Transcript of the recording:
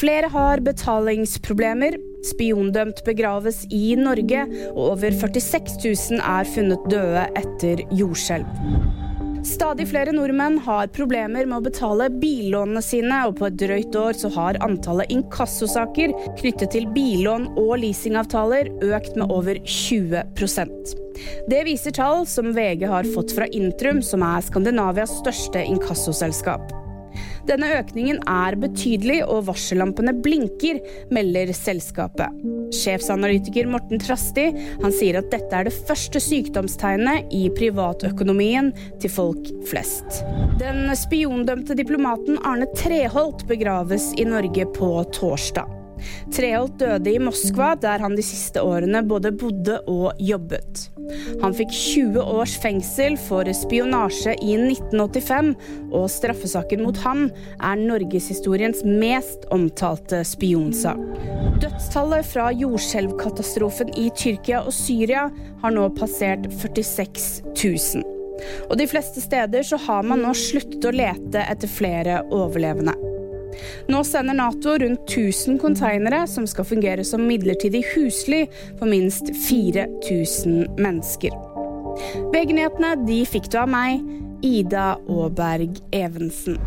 Flere har betalingsproblemer. Spiondømt begraves i Norge, og over 46 000 er funnet døde etter jordskjelv. Stadig flere nordmenn har problemer med å betale billånene sine, og på et drøyt år så har antallet inkassosaker knyttet til billån og leasingavtaler økt med over 20% Det viser tall som VG har fått fra Intrum, som er Skandinavias største inkassoselskap. Denne økningen er betydelig, og varsellampene blinker, melder selskapet. Sjefsanalytiker Morten Trasti han sier at dette er det første sykdomstegnet i privatøkonomien til folk flest. Den spiondømte diplomaten Arne Treholt begraves i Norge på torsdag. Treholt døde i Moskva, der han de siste årene både bodde og jobbet. Han fikk 20 års fengsel for spionasje i 1985, og straffesaken mot ham er norgeshistoriens mest omtalte spionsak. Dødstallet fra jordskjelvkatastrofen i Tyrkia og Syria har nå passert 46 000. Og de fleste steder så har man nå sluttet å lete etter flere overlevende. Nå sender Nato rundt 1000 konteinere som skal fungere som midlertidig husly for minst 4000 mennesker. VG-nyhetene de fikk du av meg, Ida Aaberg Evensen.